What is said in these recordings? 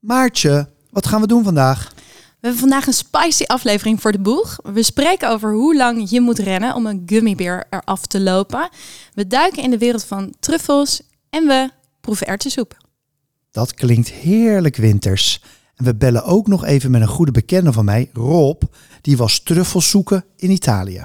Maartje, wat gaan we doen vandaag? We hebben vandaag een spicy aflevering voor de boeg. We spreken over hoe lang je moet rennen om een gummibeer eraf te lopen. We duiken in de wereld van truffels en we proeven erwtensoep. Dat klinkt heerlijk winters. En we bellen ook nog even met een goede bekende van mij, Rob. Die was truffels zoeken in Italië.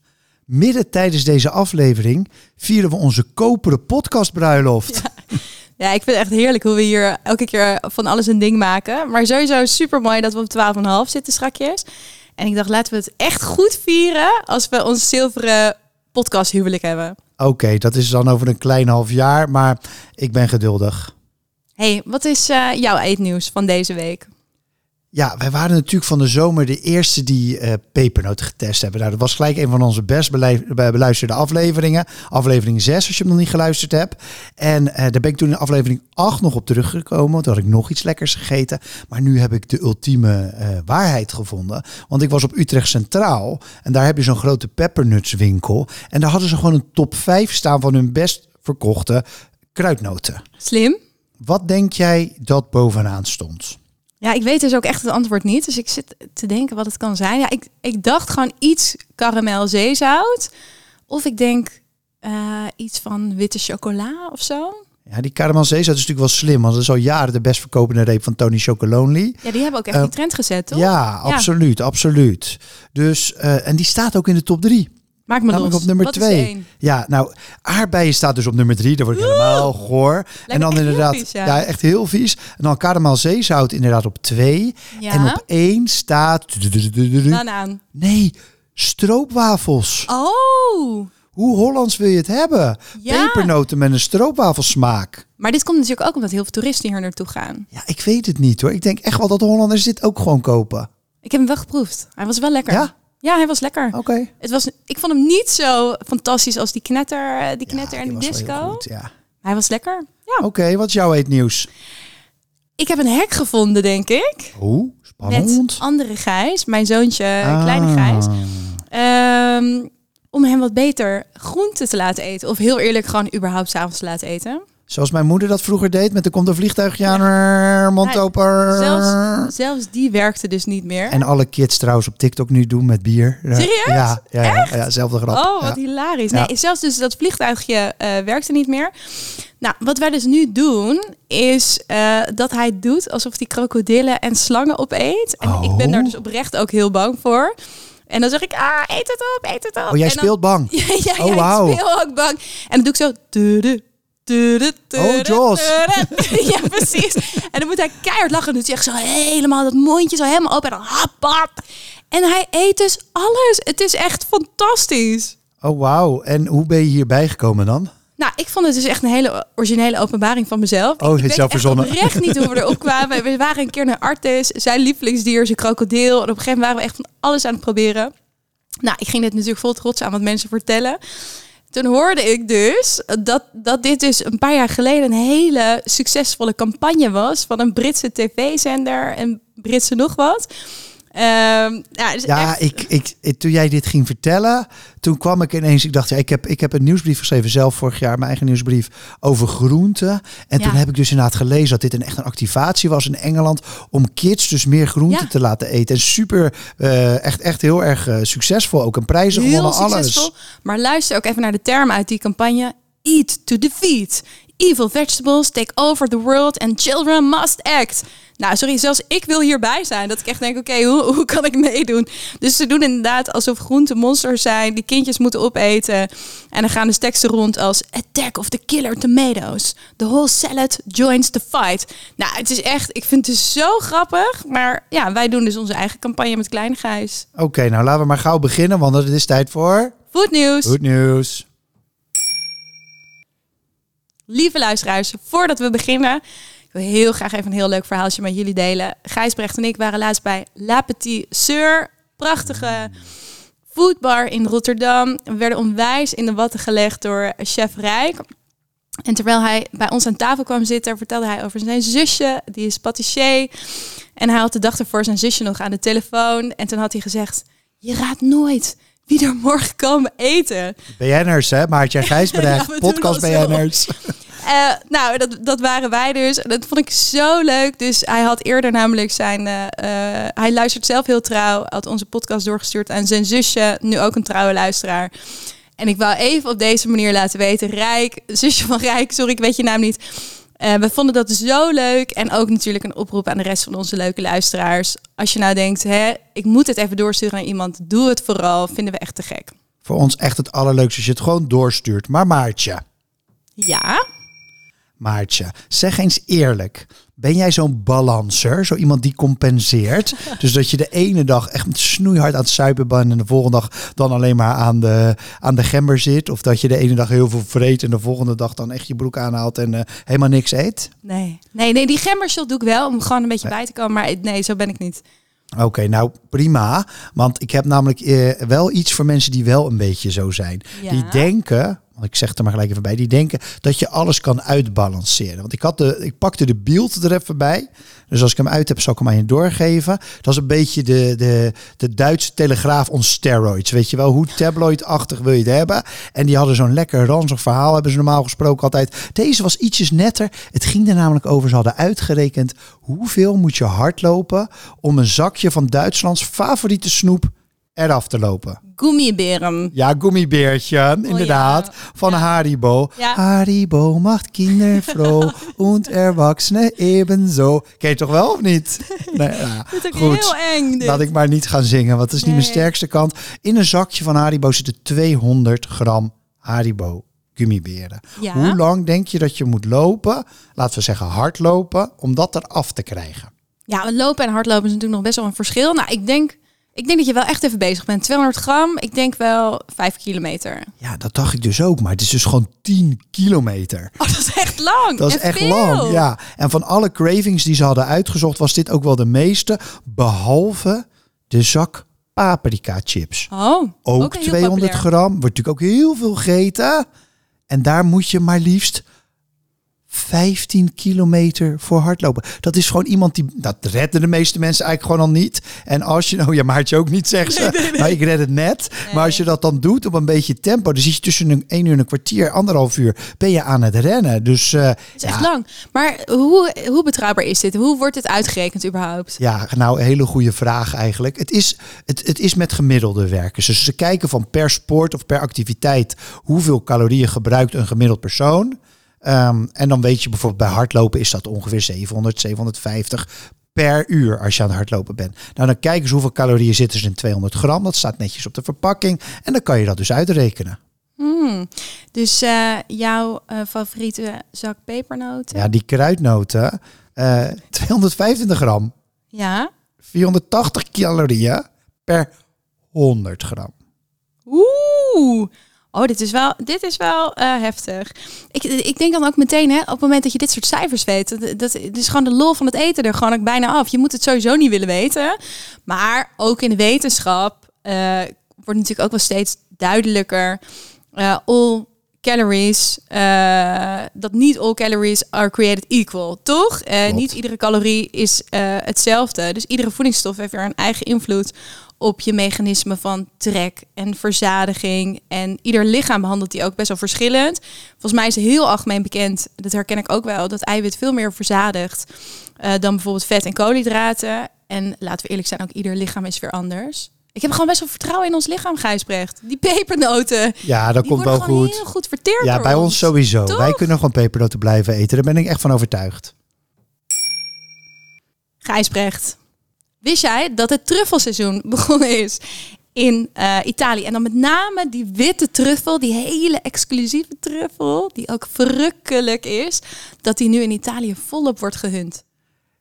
Midden tijdens deze aflevering vieren we onze koperen podcastbruiloft. Ja, ik vind het echt heerlijk hoe we hier elke keer van alles een ding maken. Maar sowieso super mooi dat we op 12,5 zitten strakjes. En ik dacht, laten we het echt goed vieren als we ons zilveren podcasthuwelijk hebben. Oké, dat is dan over een klein half jaar, maar ik ben geduldig. hey, wat is eh, jouw eetnieuws van deze week? Ja, wij waren natuurlijk van de zomer de eerste die eh pepernoten getest hebben. Nou, dat was gelijk een van onze best belui- beluisterde afleveringen. Aflevering 6, als je hem nog niet geluisterd hebt. En eh, daar ben ik toen in aflevering 8 nog op teruggekomen. Want toen had ik nog iets lekkers gegeten. Maar nu heb ik de ultieme eh, waarheid gevonden. Want ik was op Utrecht Centraal. En daar heb je zo'n grote peppernutswinkel. En daar hadden ze gewoon een top 5 staan van hun best verkochte kruidnoten. Slim. Wat denk jij dat bovenaan stond? Ja, ik weet dus ook echt het antwoord niet. Dus ik zit te denken wat het kan zijn. Ja, ik, ik dacht gewoon iets karamel zeezout. Of ik denk eh, iets van witte chocola of zo. Ja, die caramel zeezout is natuurlijk wel slim, want dat is al jaren de best verkopende reep van Tony Chocolonely. Ja, die hebben ook echt Eh, die trend gezet, toch? Ja, absoluut, absoluut. Dus, eh, en die staat ook in de top drie. Maak me Namelijk los. op nummer Wat is twee. Ja, nou, aardbeien staat dus op nummer drie. Daar word ik helemaal goor. en dan inderdaad, vies, ja. ja. echt heel vies. En dan caramel zeezout inderdaad op twee. Ja. En op één staat... Banaan. Nee, stroopwafels. Oh, Hoe Hollands wil je het hebben? Ja. Pepernoten met een stroopwafelsmaak. maar dit komt natuurlijk ook omdat heel veel toeristen hier naartoe gaan. Ja, ik weet het niet hoor. Ik denk echt wel dat de Hollanders dit ook gewoon kopen. Ik heb hem wel geproefd. Hij was wel lekker. Ja? Ja, hij was lekker. Oké. Het was, ik vond hem niet zo fantastisch als die knetter, eh, die Ja, knetter en die de disco. goed, ja. Hij was lekker. Ja. Oké, wat is jouw eetnieuws? Ik heb een hek gevonden, denk ik. Met spannend. andere Gijs, mijn zoontje, Ah. kleine Gijs. Ehm, om hem wat beter groente te laten eten. Of heel eerlijk, gewoon überhaupt s'avonds te laten eten. Zoals mijn moeder dat vroeger deed, met er komt een vliegtuigje aan, Ja. Zelfs, zelfs die werkte dus niet meer. En alle kids trouwens op TikTok nu doen met bier. Serieus? Ja, ja, ja, ja, zelfde grap. Oh, wat hilarisch. Nee, zelfs dus dat vliegtuigje eh, werkte niet meer. Nou, wat wij dus nu doen, is eh, dat hij doet alsof hij krokodillen en slangen opeet. En ik ben Oh. daar dus oprecht ook heel bang voor. En dan zeg ik, ah, eet het op, eet het op. Oh, jij En dan- speelt bang. Ja, ja, Oh, wauw. ik speel ook bang. En dan doe ik zo... Oh, ja, precies. En dan moet hij keihard lachen. Hij echt zo helemaal dat mondje zo helemaal open. En dan hap. En hij eet dus alles. Het is echt fantastisch. Oh, wauw. En hoe ben je hierbij gekomen dan? Nou, ik vond het dus echt een hele originele openbaring van mezelf. Oh, ik weet verzonnen. echt niet hoe we erop kwamen. We waren een keer naar Artis. Zijn lievelingsdier is een krokodil. En op een gegeven moment waren we echt van alles aan het proberen. Nou, ik ging dit natuurlijk vol trots aan wat mensen vertellen. Toen hoorde ik dus dat, dat dit dus een paar jaar geleden een hele succesvolle campagne was van een Britse tv-zender en Britse nog wat. Ehm, ja, dus Ja, echt- ik, ik, ik- toen jij dit ging vertellen, toen kwam ik ineens, ik dacht, ja, ik, heb, ik heb een nieuwsbrief geschreven, zelf vorig jaar, mijn eigen nieuwsbrief, over groenten. En Ja. toen heb ik dus inderdaad gelezen dat dit een echt een activatie was in Engeland om kids dus meer groenten Ja. te laten eten. En super, eh, echt, echt heel erg eh, succesvol, ook een prijzen gewonnen, alles. Maar luister ook even naar de term uit die campagne. Eat to defeat. Evil vegetables take over the world and children must act. Nou, sorry, zelfs ik wil hierbij zijn. Dat ik echt denk, oké, hoe, hoe kan ik meedoen? Dus ze doen inderdaad alsof groenten monsters zijn... die kindjes moeten opeten. En dan gaan dus teksten rond als... Attack of the killer tomatoes. The whole salad joins the fight. Nou, het is echt... Ik vind het zo grappig. Maar ja, wij doen dus onze eigen campagne met Kleine Gijs. Oké, nou laten we maar gauw beginnen, want het is tijd voor Goed nieuws. goed nieuws. Lieve luisteraars, voordat we beginnen, ik wil heel graag even een heel leuk verhaaltje met jullie delen. Gijsbrecht en ik waren laatst bij La Petite Sœur, prachtige foodbar in Rotterdam. We werden onwijs in de watten gelegd door chef Rijk. En terwijl hij bij ons aan tafel kwam zitten, vertelde hij over zijn zusje, die is patissier. En hij had de dag ervoor zijn zusje nog aan de telefoon. En toen had hij gezegd, je raadt nooit wie er morgen komen eten. BN'ers, hè? Maartje Gijsbrecht, Ja, podcast. BN'ers. Eh, nou, dat, dat waren wij dus. En Dat vond ik zo leuk. Dus hij had eerder namelijk zijn... eh, eh, hij luistert zelf heel trouw. Had onze podcast doorgestuurd aan zijn zusje. Nu ook een trouwe luisteraar. En ik wou even op deze manier laten weten. Rijk, zusje van Rijk. Sorry, ik weet je naam niet. Eh, we vonden dat zo leuk. En ook natuurlijk een oproep aan de rest van onze leuke luisteraars. Als je nou denkt, hè, ik moet het even doorsturen aan iemand. Doe het vooral. Vinden we echt te gek. Voor ons echt het allerleukste als je het gewoon doorstuurt. Maar Maartje, Ja, Maartje, zeg eens eerlijk. Ben jij zo'n balancer? Zo iemand die compenseert? dus dat je de ene dag echt met snoeihard aan het suipen bent... en de volgende dag dan alleen maar aan de, aan de gember zit? Of dat je de ene dag heel veel vreet... en de volgende dag dan echt je broek aanhaalt en eh, helemaal niks eet? nee. Nee, nee die gembershot doe ik wel. Om gewoon een beetje bij te komen. Maar nee, zo ben ik niet. Oké, nou prima. Want ik heb namelijk eh, wel iets voor mensen die wel een beetje zo zijn. Ja. Die denken, ik zeg er maar gelijk even bij, die denken dat je alles kan uitbalanceren. Want ik, had de, ik pakte de beeld er even bij. Dus als ik hem uit heb, zal ik hem aan je doorgeven. Dat is een beetje de, de, de Duitse telegraaf on steroids. Weet je wel, hoe tabloid-achtig wil je het hebben? En die hadden zo'n lekker ranzig verhaal, hebben ze normaal gesproken altijd. Deze was ietsjes netter. Het ging er namelijk over, ze hadden uitgerekend hoeveel moet je hardlopen om een zakje van Duitslands favoriete snoep eraf te lopen. Gummiberen. Ja, gummibeertje, inderdaad. Oh, ja. Van Ja. Haribo. Ja. Haribo macht Kinder froh und Erwachsene ebenso. Ken je toch wel of niet? Nee, nou ja, Dit is ook goed. heel eng. Dit. Laat ik maar niet gaan zingen, want het is niet mijn sterkste kant. In een zakje van Haribo zitten 200 gram Haribo gummiberen. Ja. Hoe lang denk je dat je moet lopen, laten we zeggen hardlopen, om dat eraf te krijgen? Ja, lopen en hardlopen is natuurlijk nog best wel een verschil. Nou, ik denk, ik denk dat je wel echt even bezig bent. 200 gram, ik denk wel 5 kilometer. Ja, dat dacht ik dus ook, maar het is dus gewoon 10 kilometer. Oh, dat is echt lang. Dat is En echt veel. lang, ja. En van alle cravings die ze hadden uitgezocht, was dit ook wel de meeste. Behalve de zak paprika chips. Oh, Ook, heel 200 populair. gram. Wordt natuurlijk ook heel veel gegeten. En daar moet je maar liefst 15 kilometer voor hardlopen. Dat is gewoon iemand die... Dat redden de meeste mensen eigenlijk gewoon al niet. En als je... Nou ja, Maartje ook niet, zegt ze. Maar ik red het net. Maar als je dat dan doet op een beetje tempo... Dan zit je tussen een 1 uur en een kwartier, anderhalf uur... Ben je aan het rennen. Dus eh, Dat is echt ja, lang. Maar hoe, hoe betrouwbaar is dit? Hoe wordt het uitgerekend überhaupt? Ja, nou, een hele goede vraag eigenlijk. Het is, het, het is met gemiddelde werken. Dus ze kijken van per sport of per activiteit hoeveel calorieën gebruikt een gemiddeld persoon. Ehm, en dan weet je bijvoorbeeld bij hardlopen is dat ongeveer 700, 750 per uur als je aan het hardlopen bent. Nou, dan kijken ze hoeveel calorieën zitten er in 200 gram. Dat staat netjes op de verpakking. En dan kan je dat dus uitrekenen. Hmm. Dus eh, jouw eh, favoriete zak pepernoten? Ja, die kruidnoten, eh 225 gram, Ja. 480 calorieën per 100 gram. Oeh. Oh, dit is wel, dit is wel eh, heftig. Ik, ik denk dan ook meteen, hè, op het moment dat je dit soort cijfers weet, dat, is gewoon de lol van het eten er gewoon ook bijna af. Je moet het sowieso niet willen weten. Maar ook in de wetenschap eh, wordt natuurlijk ook wel steeds duidelijker. eh, all calories, dat niet all calories are created equal, toch? Niet iedere calorie is hetzelfde. Dus iedere voedingsstof heeft weer een eigen invloed op je mechanisme van trek en verzadiging. En ieder lichaam behandelt die ook best wel verschillend. Volgens mij is het heel algemeen bekend, dat herken ik ook wel, dat eiwit veel meer verzadigt eh, dan bijvoorbeeld vet en koolhydraten. En laten we eerlijk zijn, ook ieder lichaam is weer anders. Ik heb gewoon best wel vertrouwen in ons lichaam, Gijsbrecht. Die pepernoten, Ja, dat komt wel goed. heel goed verteerd Ja, bij ons sowieso. Toch? Wij kunnen gewoon pepernoten blijven eten. Daar ben ik echt van overtuigd. Gijsbrecht, wist jij dat het truffelseizoen begonnen is in eh, Italië? En dan met name die witte truffel, die hele exclusieve truffel, die ook verrukkelijk is, dat die nu in Italië volop wordt gehunt.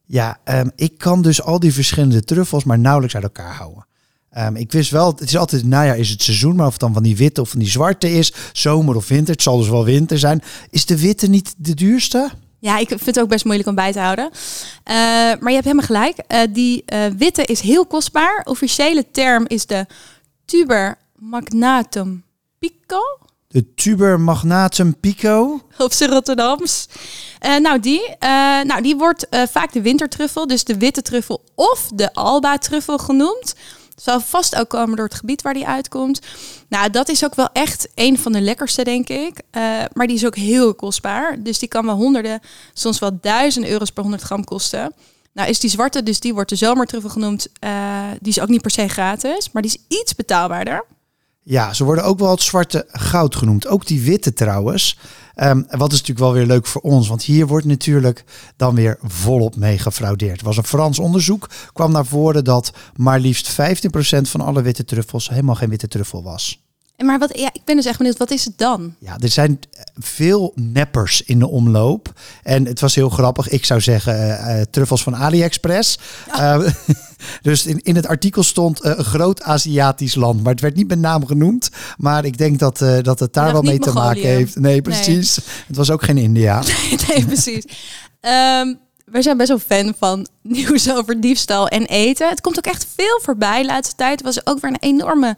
Ja, ehm, ik kan dus al die verschillende truffels maar nauwelijks uit elkaar houden. Ehm, ik wist wel, het is altijd, najaar is het seizoen, maar of het dan van die witte of van die zwarte is, zomer of winter, het zal dus wel winter zijn. Is de witte niet de duurste? Ja, ik vind het ook best moeilijk om bij te houden. Eh, maar je hebt helemaal gelijk. Eh, die eh, witte is heel kostbaar. Officiële term is de tuber magnatum pico. De tuber magnatum pico. Op zijn Rotterdams. Nou, die, nou, die wordt vaak de wintertruffel, dus de witte truffel of de alba-truffel genoemd. Zal vast ook komen door het gebied waar die uitkomt. Nou, dat is ook wel echt een van de lekkerste, denk ik. Eh, maar die is ook heel kostbaar. Dus die kan wel honderden, soms wel duizenden euro's per 100 gram kosten. Nou is die zwarte, dus die wordt de zomertruffel genoemd. eh, die is ook niet per se gratis, maar die is iets betaalbaarder. Ja, ze worden ook wel het zwarte goud genoemd. Ook die witte trouwens. Ehm, wat is natuurlijk wel weer leuk voor ons, want hier wordt natuurlijk dan weer volop mee gefraudeerd. Er was een Frans onderzoek, kwam naar voren dat maar liefst 15% van alle witte truffels helemaal geen witte truffel was. En Maar wat, ja, ik ben dus echt benieuwd, wat is het dan? Ja, er zijn veel neppers in de omloop. En het was heel grappig. Ik zou zeggen eh, eh, truffels van AliExpress. Eh, dus in, in het artikel stond eh, een groot Aziatisch land. Maar het werd niet met naam genoemd. Maar ik denk dat, eh, dat het daar wel mee te maken heeft. Nee, precies. Het was ook geen India. nee, precies. Ehm, wij zijn best wel fan van nieuws over diefstal en eten. Het komt ook echt veel voorbij de laatste tijd. Er was ook weer een enorme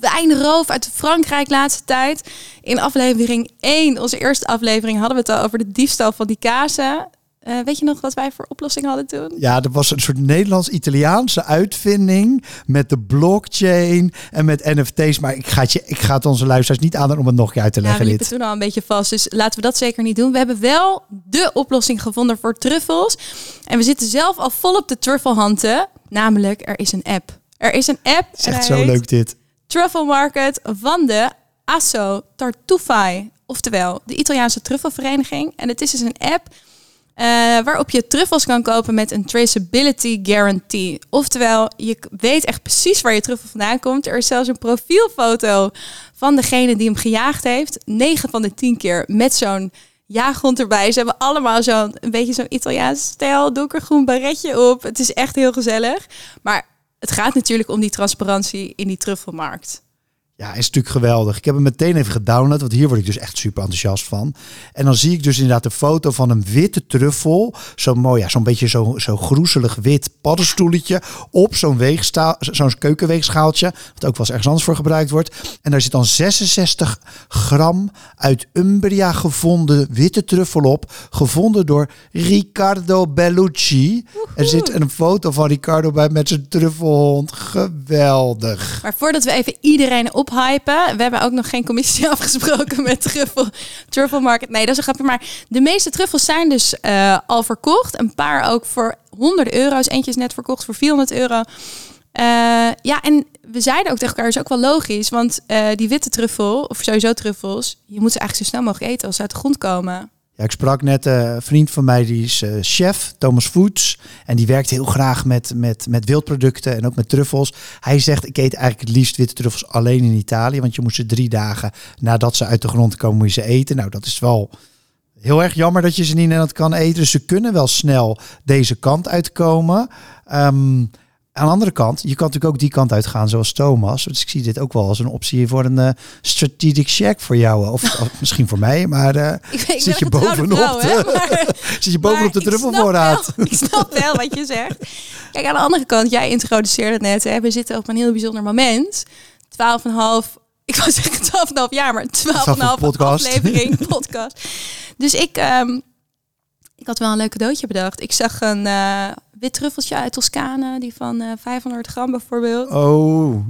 wijnroof uit Frankrijk laatste tijd. In aflevering 1, onze eerste aflevering, hadden we het al over de diefstal van die kazen. Eh, weet je nog wat wij voor oplossing hadden toen? Ja, er was een soort Nederlands-Italiaanse uitvinding met de blockchain en met NFT's. Maar ik ga het, je, ik ga het onze luisteraars niet aan om het nog een keer uit te Ja, leggen. we liepen dit. toen al een beetje vast, dus laten we dat zeker niet doen. We hebben wel de oplossing gevonden voor truffels. En we zitten zelf al vol op de truffelhanden. Namelijk, er is een app. Er is een app. Het is echt zo heet leuk dit. Truffle Market van de Asso Tartufai. Oftewel, de Italiaanse truffelvereniging. En het is dus een app eh, waarop je truffels kan kopen met een traceability guarantee. Oftewel, je weet echt precies waar je truffel vandaan komt. Er is zelfs een profielfoto van degene die hem gejaagd heeft. 9 van de 10 keer met zo'n jaaghond erbij. Ze hebben allemaal zo'n een beetje zo'n Italiaans stijl donkergroen baretje op. Het is echt heel gezellig. Maar het gaat natuurlijk om die transparantie in die truffelmarkt. Ja, is natuurlijk geweldig. Ik heb hem meteen even gedownload, want hier word ik dus echt super enthousiast van. En dan zie ik dus inderdaad een foto van een witte truffel. Zo mooi, ja, zo'n beetje zo, zo groezelig wit paddenstoeletje op zo'n weegstaal, zo'n keukenweegschaaltje, wat ook wel eens ergens anders voor gebruikt wordt. En daar zit dan 66 gram uit Umbria gevonden witte truffel op, gevonden door Riccardo Bellucci. Er zit een foto van Riccardo bij met zijn truffelhond. Geweldig. Maar voordat we even iedereen ophypen, we hebben ook nog geen commissie afgesproken met Truffel, Truffle Market. Nee, dat is een grapje. Maar de meeste truffels zijn dus eh, al verkocht. Een paar ook voor 100 euro's. Eentje is net verkocht voor 400 euro. Eh, ja, en we zeiden ook tegen elkaar, is ook wel logisch. Want eh, die witte truffel, of sowieso truffels, je moet ze eigenlijk zo snel mogelijk eten als ze uit de grond komen. Ik sprak net eh, een vriend van mij, die is eh, chef, Thomas Foods. En die werkt heel graag met, met, met wildproducten en ook met truffels. Hij zegt, ik eet eigenlijk het liefst witte truffels alleen in Italië. Want je moet ze drie dagen nadat ze uit de grond komen, moet je ze eten. Nou, dat is wel heel erg jammer dat je ze niet in Nederland kan eten. Dus ze kunnen wel snel deze kant uitkomen. Ehm, aan de andere kant, je kan natuurlijk ook die kant uitgaan zoals Thomas. Dus ik zie dit ook wel als een optie voor een eh, strategic check voor jou. Of, of misschien voor mij, maar eh, Ik weet, Zit je bovenop vrouw, hè, de- maar- zit je bovenop de Maar ik snap truffelvoorraad. wel- Ik snap wel wat je zegt. Kijk, aan de andere kant, jij introduceerde het net. Hè, we zitten op een heel bijzonder moment. 12,5, ik wou zeggen 12,5 jaar, maar 12,5 podcast. aflevering podcast. Dus ik, ehm, ik had wel een leuk cadeautje bedacht. Ik zag een eh, wit truffeltje uit Toscane, die van eh 500 gram bijvoorbeeld. Oh,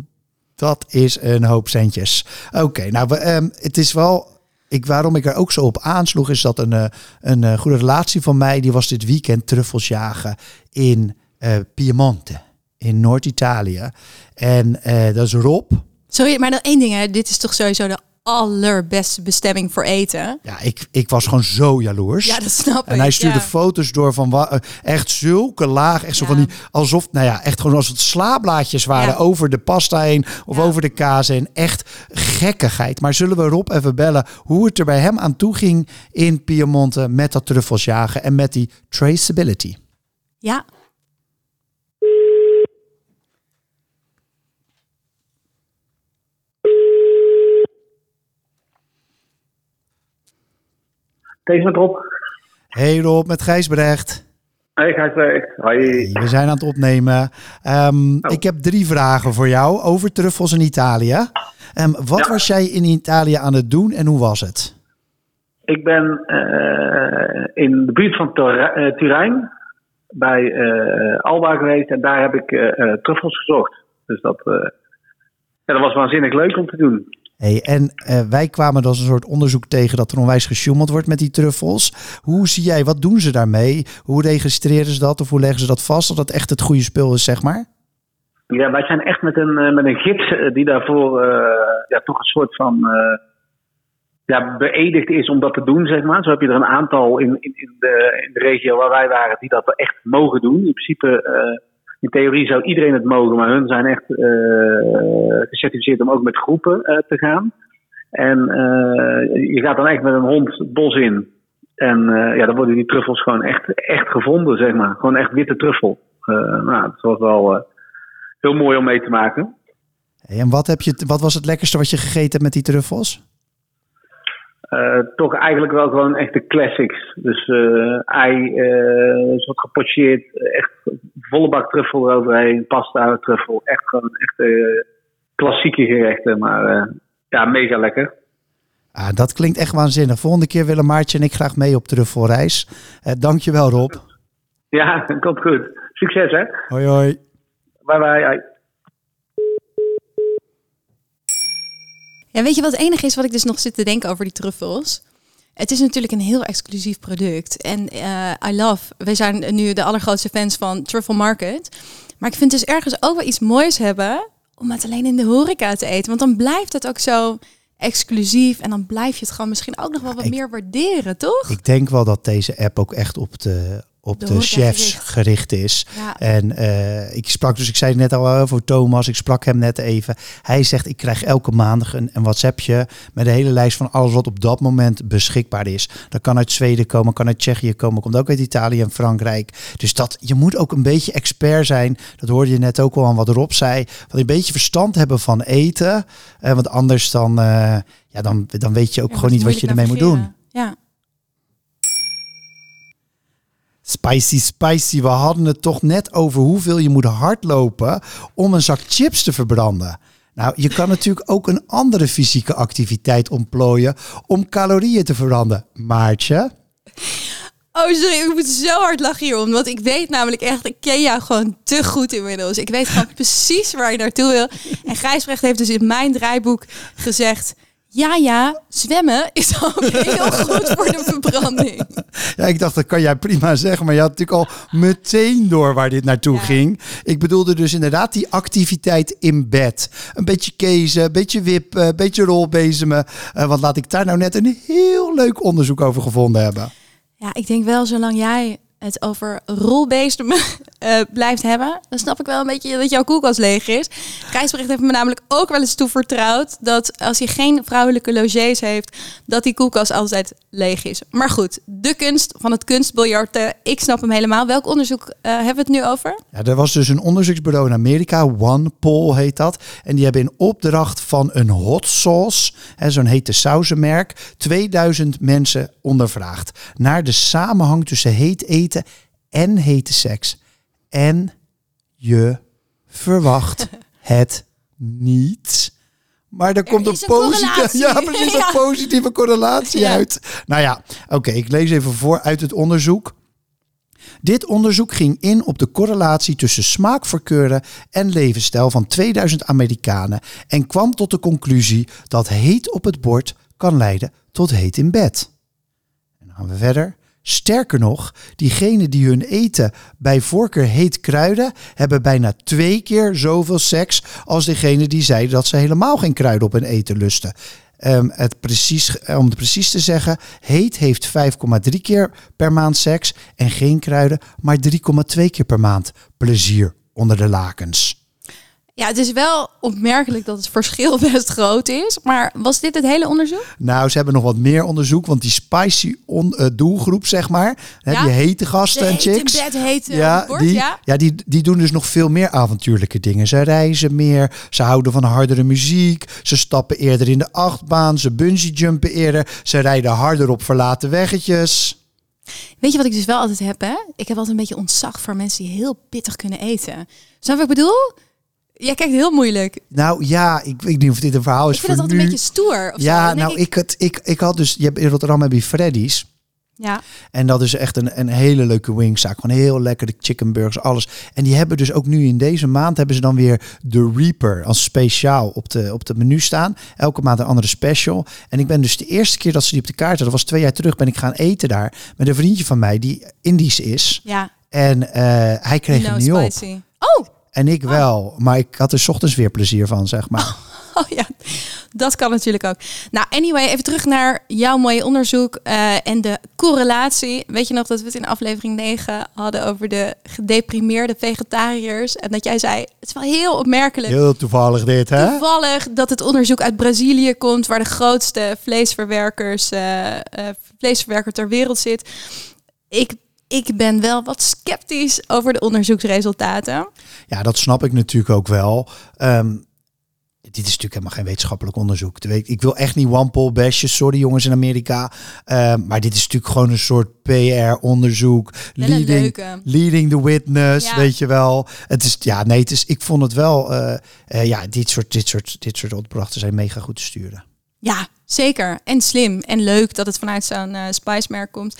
dat is een hoop centjes. Oké, nou, we, ehm, het is wel... Ik, waarom ik er ook zo op aansloeg, is dat een, eh, een eh, goede relatie van mij... die was dit weekend truffels jagen in eh, Piemonte, in Noord-Italië. En eh, dat is Rob. Sorry, maar dan één ding, hè. dit is toch sowieso de allerbeste bestemming voor eten. Ja, ik, ik was gewoon zo jaloers. Ja, dat snap ik. En hij stuurde ja. foto's door van eh, echt zulke laag, echt zo Ja. van die, alsof, nou ja, echt gewoon als het slaablaadjes waren Ja. over de pasta heen of over de kaas heen. Echt gekkigheid. Maar zullen we Rob even bellen hoe het er bij hem aan toe ging in Piemonte met dat truffels jagen en met die traceability? Ja, Met Rob. Hey Rob, met Gijsbrecht. Hey Gijsbrecht. Hoi. We zijn aan het opnemen. Ehm, Ik heb drie vragen voor jou over truffels in Italië. Um, wat Ja. was jij in Italië aan het doen en hoe was het? Ik ben eh, in de buurt van eh, Turijn bij eh, Alba geweest en daar heb ik truffels gezocht. Dus dat, ja, dat was waanzinnig leuk om te doen. Hey, en eh, wij kwamen dus een soort onderzoek tegen dat er onwijs gesjoemeld wordt met die truffels. Hoe zie jij, wat doen ze daarmee? Hoe registreren ze dat of hoe leggen ze dat vast dat dat echt het goede spul is, zeg maar? Ja, wij zijn echt met een, eh, met een gids eh, die daarvoor ja, toch een soort van eh, ja, beëdigd is om dat te doen, zeg maar. Zo heb je er een aantal in, in, in, de, in de regio waar wij waren die dat echt mogen doen. In principe, in theorie zou iedereen het mogen, maar hun zijn echt eh, gecertificeerd om ook met groepen eh, te gaan. En eh, je gaat dan echt met een hond het bos in. En ja, dan worden die truffels gewoon echt, echt gevonden, zeg maar. Gewoon echt witte truffel. Nou, dat was wel heel mooi om mee te maken. En wat, heb je, wat was het lekkerste wat je gegeten hebt met die truffels? Eh, toch eigenlijk wel gewoon echt de classics. Dus eh, ei, eh, een soort gepocheerd, echt volle bak truffel eroverheen, pasta, truffel. Echt gewoon echt eh, klassieke gerechten, maar eh, ja, mega lekker. Ah, dat klinkt echt waanzinnig. Volgende keer willen Maartje en ik graag mee op. Uh, dankjewel Rob. Ja, dat komt goed. Succes hè. Hoi hoi. Bye bye. Ja, weet je wat het enige is wat ik dus nog zit te denken over die truffels? Het is natuurlijk een heel exclusief product. En eh, I love, wij zijn nu de allergrootste fans van Truffle Market. Maar ik vind dus ergens ook wel iets moois hebben om het alleen in de horeca te eten. Want dan blijft het ook zo exclusief. En dan blijf je het gewoon misschien ook nog wel wat Ik- meer waarderen, toch? Ik denk wel dat deze app ook echt op de, op De chefs gericht. gericht is. Ja. En eh, ik sprak dus, ik zei het net al eh, voor Thomas, ik sprak hem net even. Hij zegt, ik krijg elke maandag een, een WhatsAppje met een hele lijst van alles wat op dat moment beschikbaar is. Dat kan uit Zweden komen, kan uit Tsjechië komen, komt ook uit Italië en Frankrijk. Dus dat, je moet ook een beetje expert zijn. Dat hoorde je net ook al aan wat Rob zei. Van een beetje verstand hebben van eten. Eh, want anders dan, ja, dan, dan weet je ook Ja, gewoon niet wat je ermee moet doen. navigeren. Ja. Spicy, spicy. We hadden het toch net over hoeveel je moet hardlopen om een zak chips te verbranden. Nou, je kan natuurlijk ook een andere fysieke activiteit ontplooien om calorieën te verbranden. Maartje? Oh, sorry, ik moet zo hard lachen hierom. Want ik weet namelijk echt, ik ken jou gewoon te goed inmiddels. Ik weet gewoon precies waar je naartoe wil. En Gijsbrecht heeft dus in mijn draaiboek gezegd... Ja, ja, zwemmen is ook heel goed voor de verbranding. Ja, ik dacht dat kan jij prima zeggen, maar je had natuurlijk al meteen door waar dit naartoe Ja. ging. Ik bedoelde dus inderdaad die activiteit in bed. Een beetje kezen, een beetje wippen, een beetje rolbezemen. Eh, want laat ik daar nou net een heel leuk onderzoek over gevonden hebben. Ja, ik denk wel, zolang jij het over rolbeesten eh, blijft hebben, dan snap ik wel een beetje dat jouw koelkast leeg is. Gijsbrecht heeft me namelijk ook wel eens toevertrouwd dat als hij geen vrouwelijke logés heeft, dat die koelkast altijd leeg is. Maar goed, de kunst van het kunstbiljarten, ik snap hem helemaal. Welk onderzoek eh, hebben we het nu over? Ja, er was dus een onderzoeksbureau in Amerika, OnePoll heet dat. En die hebben in opdracht van een hot sauce, zo'n hete sausenmerk, 2000 mensen ondervraagd. Naar de samenhang tussen heet eten en hete seks. En je verwacht het niet. Maar er, komt een, positieve, correlatie. ja, precies, Ja. een positieve correlatie Ja. uit. Nou ja, oké, ik lees even voor uit het onderzoek. Dit onderzoek ging in op de correlatie tussen smaakverkeuren en levensstijl van 2000 Amerikanen en kwam tot de conclusie dat heet op het bord kan leiden tot heet in bed. En dan gaan we verder. Sterker nog, diegenen die hun eten bij voorkeur heet kruiden, hebben bijna twee keer zoveel seks als degenen die zeiden dat ze helemaal geen kruiden op hun eten lusten. Ehm, het precies, om het precies te zeggen, heet heeft 5,3 keer per maand seks en geen kruiden, maar 3,2 keer per maand plezier onder de lakens. Ja, het is wel opmerkelijk dat het verschil best groot is. Maar was dit het hele onderzoek? Nou, ze hebben nog wat meer onderzoek, want die spicy on, eh, doelgroep, zeg maar, hè, Ja? die hete gasten en chicks. bed, hete ja, bord, die, ja? ja die, die doen dus nog veel meer avontuurlijke dingen. Ze reizen meer, ze houden van hardere muziek, ze stappen eerder in de achtbaan, ze bungee jumpen eerder, ze rijden harder op verlaten weggetjes. Weet je wat ik dus wel altijd heb, hè? Ik heb altijd een beetje ontzag voor mensen die heel pittig kunnen eten. Snap wat ik bedoel? Jij kijkt heel moeilijk. Nou ja, ik weet niet of dit een verhaal is Ik vind voor dat altijd nu. een beetje stoer. Of ja, nou ik, het, ik, ik had dus, je hebt in Rotterdam heb je Freddy's. Ja, En dat is echt een, een hele leuke wingzaak. Gewoon heel lekker, de chicken burgers, alles. En die hebben dus ook nu in deze maand hebben ze dan weer de Reaper als speciaal op de, op de menu staan. Elke maand een andere special. En ik ben dus de eerste keer dat ze die op de kaart hadden, dat was twee jaar terug, ben ik gaan eten daar. Met een vriendje van mij die Indisch is. ja. En eh, hij kreeg no hem niet op. Oh, En ik wel. Maar ik had er 's ochtends weer plezier van, zeg maar. Oh ja, dat kan natuurlijk ook. Nou, anyway, even terug naar jouw mooie onderzoek eh, en de correlatie. Weet je nog dat we het in aflevering 9 hadden over de gedeprimeerde vegetariërs? En dat jij zei, het is wel heel opmerkelijk. Heel toevallig dit, hè? Toevallig dat het onderzoek uit Brazilië komt, waar de grootste vleesverwerkers, eh, vleesverwerker ter wereld zit. Ik, ik ben wel wat sceptisch over de onderzoeksresultaten. Ja, dat snap ik natuurlijk ook wel. Ehm, dit is natuurlijk helemaal geen wetenschappelijk onderzoek. Ik wil echt niet one poll bashen, sorry jongens in Amerika. Ehm, maar dit is natuurlijk gewoon een soort PR-onderzoek. Leading, leading the witness, Ja. weet je wel. Het is, ja, nee, het is, ik vond het wel, eh, eh, ja, dit soort, dit, soort, dit soort opdrachten zijn mega goed te sturen. Ja, zeker. En slim. En leuk dat het vanuit zo'n eh spice-merk komt.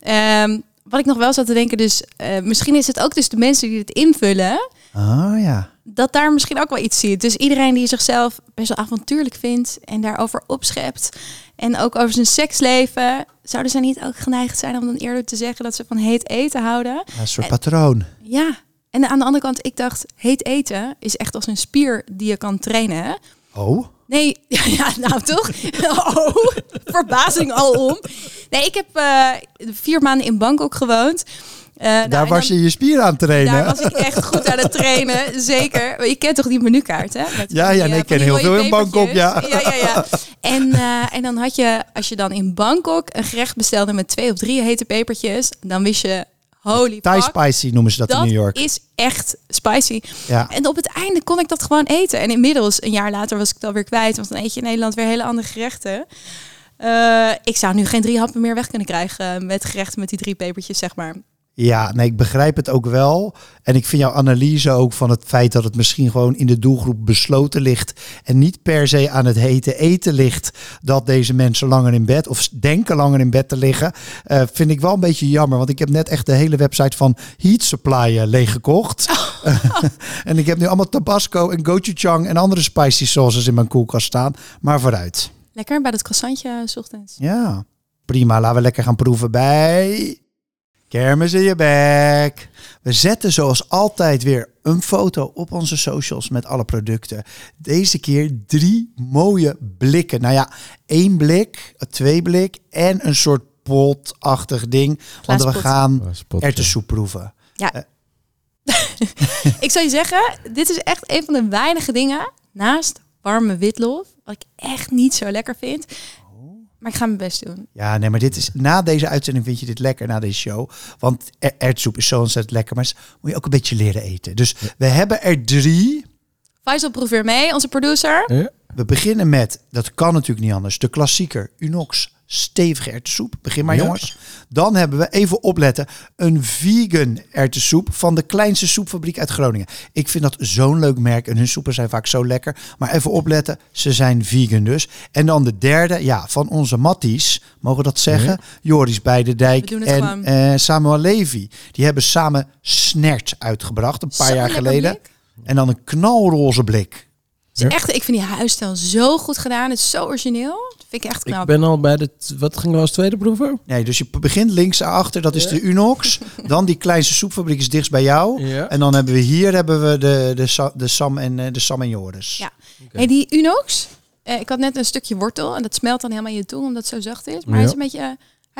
Ehm, wat ik nog wel zat te denken, dus eh, misschien is het ook dus de mensen die het invullen, Ah ja. dat daar misschien ook wel iets ziet. Dus iedereen die zichzelf best wel avontuurlijk vindt en daarover opschept en ook over zijn seksleven, zouden zij niet ook geneigd zijn om dan eerder te zeggen dat ze van heet eten houden? Ja, een soort patroon. Ja. En aan de andere kant, ik dacht, heet eten is echt als een spier die je kan trainen. Oh, Nee, ja, nou toch? Oh, verbazing al om. Nee, ik heb eh, vier maanden in Bangkok gewoond. Eh, nou, daar was dan- je je spier aan trainen. Daar was ik echt goed aan het trainen, zeker. Maar Je kent toch die menukaart, hè? Met Ja, ja, die, nee, eh, ik ken heel veel in Bangkok, ja. ja, ja, ja. En, eh, en dan had je, als je dan in Bangkok een gerecht bestelde met twee of drie hete pepertjes, dan wist je, holy Thai fuck, spicy noemen ze dat, in dat New York. is echt spicy. Ja. En op het einde kon ik dat gewoon eten. En inmiddels, een jaar later, was ik het alweer kwijt. Want dan eet je in Nederland weer hele andere gerechten. Eh, ik zou nu geen drie happen meer weg kunnen krijgen met gerechten met die drie pepertjes, zeg maar. Ja, nee, ik begrijp het ook wel. En ik vind jouw analyse ook van het feit dat het misschien gewoon in de doelgroep besloten ligt. En niet per se aan het hete eten ligt dat deze mensen langer in bed of denken langer in bed te liggen. eh, vind ik wel een beetje jammer. Want ik heb net echt de hele website van Heat Supply eh, leeggekocht. en ik heb nu allemaal Tabasco en gochujang en andere spicy sauces in mijn koelkast staan. Maar vooruit. Lekker bij dat croissantje, 's ochtends. Ja, prima. Laten we lekker gaan proeven bij Kermis in je bek. We zetten zoals altijd weer een foto op onze socials met alle producten. Deze keer drie mooie blikken. Nou ja, één blik, twee blik en een soort potachtig ding. Want we gaan erwtensoep proeven. Ik zou je zeggen, dit is echt een van de weinige dingen naast warme witlof, wat ik echt niet zo lekker vind. Maar ik ga mijn best doen. Ja, nee, maar dit is na deze uitzending vind je dit lekker na deze show. Want er- erwtensoep is zo ontzettend lekker, maar moet je ook een beetje leren eten. Dus we hebben er drie. Faisal proef weer mee, onze producer. Ja. We beginnen met, dat kan natuurlijk niet anders, de klassieker Unox stevige erwtensoep. Begin maar Ja. jongens. Dan hebben we, even opletten, een vegan erwtensoep van de kleinste soepfabriek uit Groningen. Ik vind dat zo'n leuk merk en hun soepen zijn vaak zo lekker. Maar even opletten, ze zijn vegan dus. En dan de derde, ja, van onze Matties, mogen we dat zeggen? Joris Beidendijk en eh, Samuel Levy. Die hebben samen Snert uitgebracht, een paar jaar geleden. blik. En dan een knalroze blik. Het is echt, ik vind die huisstijl zo goed gedaan. Het is zo origineel. Dat vind ik echt knap. Ik ben al bij de... Wat ging we als tweede proeven? Nee, dus je begint links achter, dat is de Unox. Dan die kleinste soepfabriek is dichtst bij jou. Ja. En dan hebben we hier hebben we de, de, de Sam en eh, de Sam en Joris. Ja. Hey, die Unox, eh, ik had net een stukje wortel en dat smelt dan helemaal in je tong omdat het zo zacht is. Maar hij is een beetje, eh,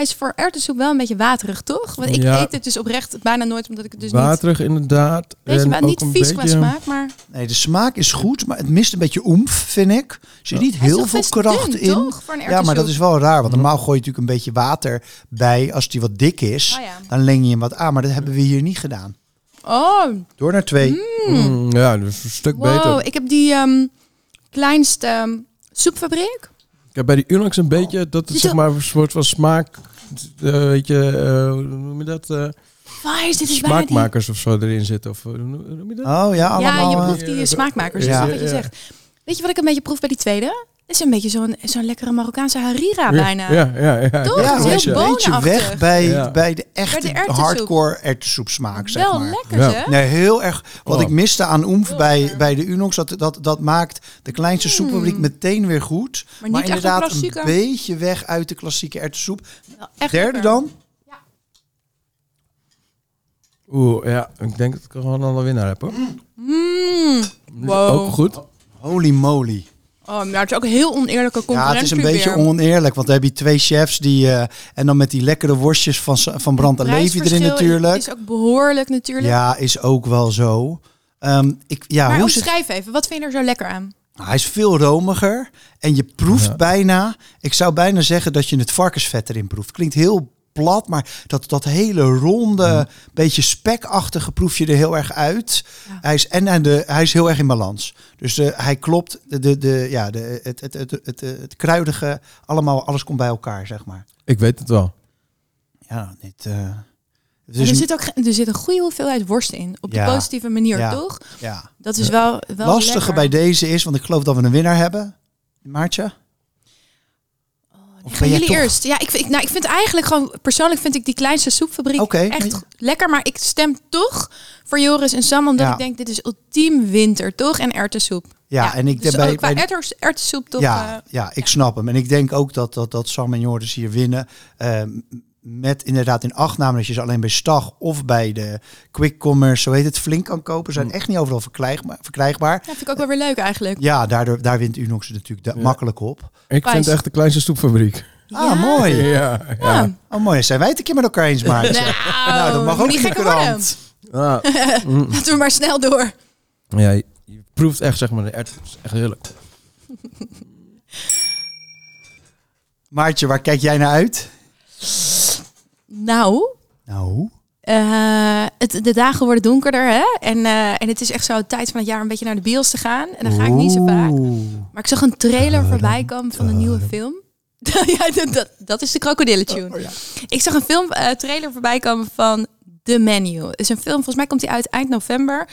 hij is voor erwtensoep wel een beetje waterig, toch? Want ik Ja. eet het dus oprecht bijna nooit, omdat ik het dus niet... Waterig inderdaad. Weet je, En maar ook niet een vies qua beetje- smaak, maar... Nee, de smaak is goed, maar het mist een beetje oemf, vind ik. Er zit niet heel veel kracht dun, in. toch? Voor een Ja, maar dat is wel raar. Want normaal gooi je natuurlijk een beetje water bij. Als die wat dik is, Oh ja. dan leng je hem wat aan. Maar dat hebben we hier niet gedaan. Oh, Door naar twee. Mm, ja, dus een stuk wow. beter. Ik heb die ehm, kleinste ehm, soepfabriek. Ik heb bij die Unox een beetje dat het zeg maar een soort van smaak, weet je, eh, hoe noem je dat? eh, Waar is dit is bijna die... smaakmakers of zo erin zitten. Of, eh, hoe noem je dat? Oh ja, allemaal. Ja, je eh, proeft die smaakmakers, Ja. wat je Ja. zegt. Weet je wat ik een beetje proef bij die tweede? Het is een beetje zo'n zo'n lekkere Marokkaanse harira bijna. Ja, ja, ja. Toch? ja, een heel beetje weg bij, Ja. bij de echte Bij de hardcore erwtensoep smaak, zeg Wel maar. lekker, Ja. hè? Nee, heel erg. Wat Oh. ik miste aan oemf bij, bij de Unox, dat, dat, dat maakt de kleinste soepfabriek meteen weer goed. Maar Maar, niet echt een inderdaad een, beetje weg uit de klassieke erwtensoep. Echt Derde lekker. dan? Oeh, ja, ik denk dat ik er gewoon al een winnaar heb hoor. Mm. Wow. Ook goed. Holy moly. Oh, maar het is ook een heel oneerlijke Ja, concurrentie het is een beetje weer. oneerlijk. Want dan heb je twee chefs die... eh, en dan met die lekkere worstjes van, van Brand en Levi erin natuurlijk. is ook behoorlijk natuurlijk. Ja, is ook wel zo. Ehm, ik, ja, maar hoe zit, omschrijf even, wat vind je er zo lekker aan? Nou, hij is veel romiger. En je proeft Ja. bijna... Ik zou bijna zeggen dat je het varkensvet erin proeft. Klinkt heel plat, maar dat, dat hele ronde, beetje spekachtige proef je er heel erg uit. Ja. Hij, is, en, en de, hij is heel erg in balans. Dus de, hij klopt, de, de, de, ja, de, het, het, het, het, het, het kruidige, allemaal, alles komt bij elkaar, zeg maar. Ik weet het wel. Ja, dit... eh, het Maar is er, zit ook, er zit een goede hoeveelheid worst in. Op de Ja. positieve manier, Ja. toch? ja. Dat is wel, wel Lastige lekker. bij deze is, want ik geloof dat we een winnaar hebben. Maartje? Of Gaan jullie toch- eerst? Ja, ik, vind- ik, nou, ik vind eigenlijk gewoon... Persoonlijk vind ik die kleinste soepfabriek echt lekker. Maar ik stem toch voor Joris en Sam. Omdat Ja. ik denk, dit is ultiem winter, toch? En erwtensoep. Ja, en ik dus ook qua bij- erwters- erwtensoep toch... ja, eh, ja, ik snap hem. En ik denk ook dat, dat, dat Sam en Joris hier winnen. Ehm, met inderdaad in acht namen dat je ze alleen bij Stag of bij de Quick Commerce, zo heet het, flink kan kopen. Zijn echt niet overal verkrijgbaar. verkrijgbaar. ja, vind ik ook wel weer leuk eigenlijk. Ja, daardoor, daar wint Unox natuurlijk Ja. makkelijk op. Ik Pijs. vind het echt de kleinste stoepfabriek. Ah, Ja. mooi. Ja, ja. Ja. Oh, mooi. Zijn wij het een keer met elkaar eens, Maartje? Nou, nou, dat mag ook niet krant. Ah, Laten we maar snel door. ja, je, je proeft echt zeg maar de erwten. Het is echt heerlijk. Maartje, waar kijk jij naar uit? Nou, Nou, eh, het, de dagen worden donkerder, hè? En, eh, en het is echt zo tijd van het jaar een beetje naar de bios te gaan. En dan ga ik niet zo vaak. Maar ik zag een trailer voorbij komen van een nieuwe film. ja, dat- dat, dat is de krokodillentune. Oh, ja. Ik zag een film eh, trailer voorbij komen van The Menu. Het is een film, volgens mij komt die uit eind november.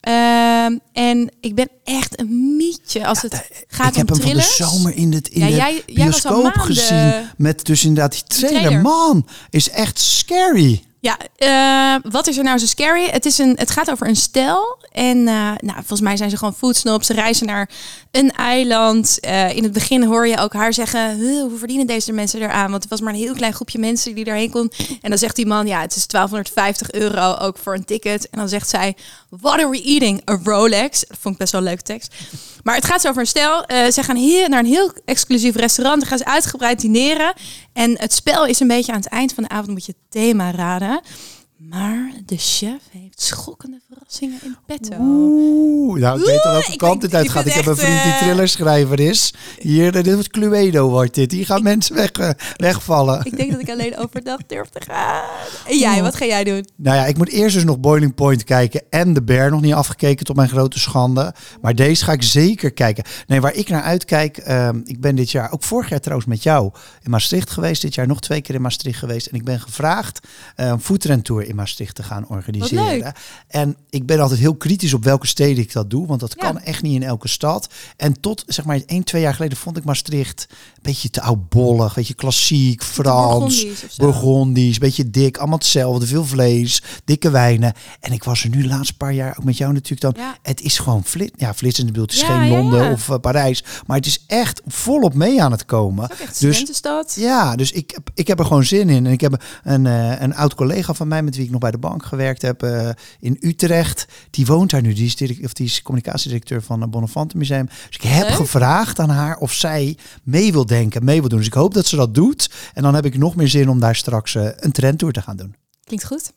Ehm, en ik ben echt een mietje als het gaat ik heb om hem van de thrillers. zomer in, het, in Ja, de jij- jij bioscoop maanden- gezien. Met dus inderdaad die trailer. trailer. Man, is echt scary. Ja, eh, wat is er nou zo scary? Het, is een, het gaat over een stel. En eh, nou, volgens mij zijn ze gewoon foodsnobs. Ze reizen naar een eiland. Eh, in het begin hoor je ook haar zeggen... "Huh, hoe verdienen deze mensen eraan? Want het was maar een heel klein groepje mensen die daarheen kon. En dan zegt die man... ja, het is 1250 euro ook voor een ticket. En dan zegt zij... What are we eating? A Rolex. Dat vond ik best wel een leuke tekst. Maar het gaat zo over een stel. Eh, ze gaan hier naar een heel exclusief restaurant. Dan gaan ze uitgebreid dineren. En het spel is een beetje aan het eind van de avond moet je het thema raden. Maar de chef heeft schokkende verrassingen in petto. Oeh, nou, ik weet al welke kant denk- dit ik heb een vriend die eh, thrillerschrijver is. Hier, dit wordt Cluedo wordt dit. Hier gaan mensen weg, eh, wegvallen. Ik denk dat ik alleen overdag durf te gaan. En jij, wat ga jij doen? Nou ja, ik moet eerst dus nog Boiling Point kijken en The Bear nog niet afgekeken tot mijn grote schande. Maar deze ga ik zeker kijken. Nee, waar ik naar uitkijk, ehm, ik ben dit jaar, ook vorig jaar trouwens met jou in Maastricht geweest. Dit jaar nog twee keer in Maastricht geweest. En ik ben gevraagd eh, een foodtrendtour in Maastricht te gaan organiseren. leuk. En ik ben altijd heel kritisch op welke steden ik dat doe, want dat Ja. kan echt niet in elke stad. En tot zeg maar één, twee jaar geleden vond ik Maastricht een beetje te oudbollig, weet je, klassiek, Frans. Burgondisch, beetje dik, allemaal hetzelfde, veel vlees, dikke wijnen. En ik was er nu de laatste paar jaar, ook met jou natuurlijk dan, Ja. het is gewoon flit. Ja, flitsende beeld, het is Ja, geen Londen of eh, Parijs, maar het is echt volop mee aan het komen. Het echt Dus studentenstad. ja, dus ik, heb- ik heb er gewoon zin in. En ik heb een, eh, een oud collega van mij met wie wie ik nog bij de bank gewerkt heb eh, in Utrecht. Die woont daar nu. Die is, direct, of die is communicatiedirecteur van het Bonnefante Museum. Dus ik heb Leuk. gevraagd aan haar of zij mee wil denken, mee wil doen. Dus ik hoop dat ze dat doet. En dan heb ik nog meer zin om daar straks eh, een trendtour te gaan doen. Klinkt goed.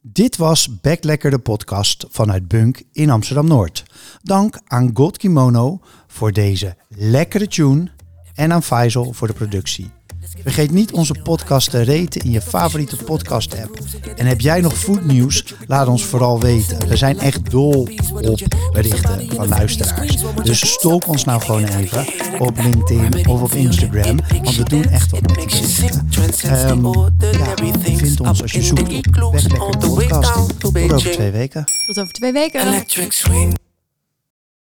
Dit was Backlekker de podcast vanuit Bunk in Amsterdam-Noord. Dank aan God Kimono voor deze lekkere tune en aan Faisal voor de productie. Vergeet niet onze podcast te raten in je favoriete podcast app. En heb jij nog foodnieuws? Laat ons vooral weten. We zijn echt dol op berichten van luisteraars. Dus stalk ons nou gewoon even op LinkedIn of op Instagram. Want we doen echt wat met die berichten. Ehm, ja, vindt ons als je zoekt op podcast. Tot over twee weken. Tot over twee weken. Electric swing.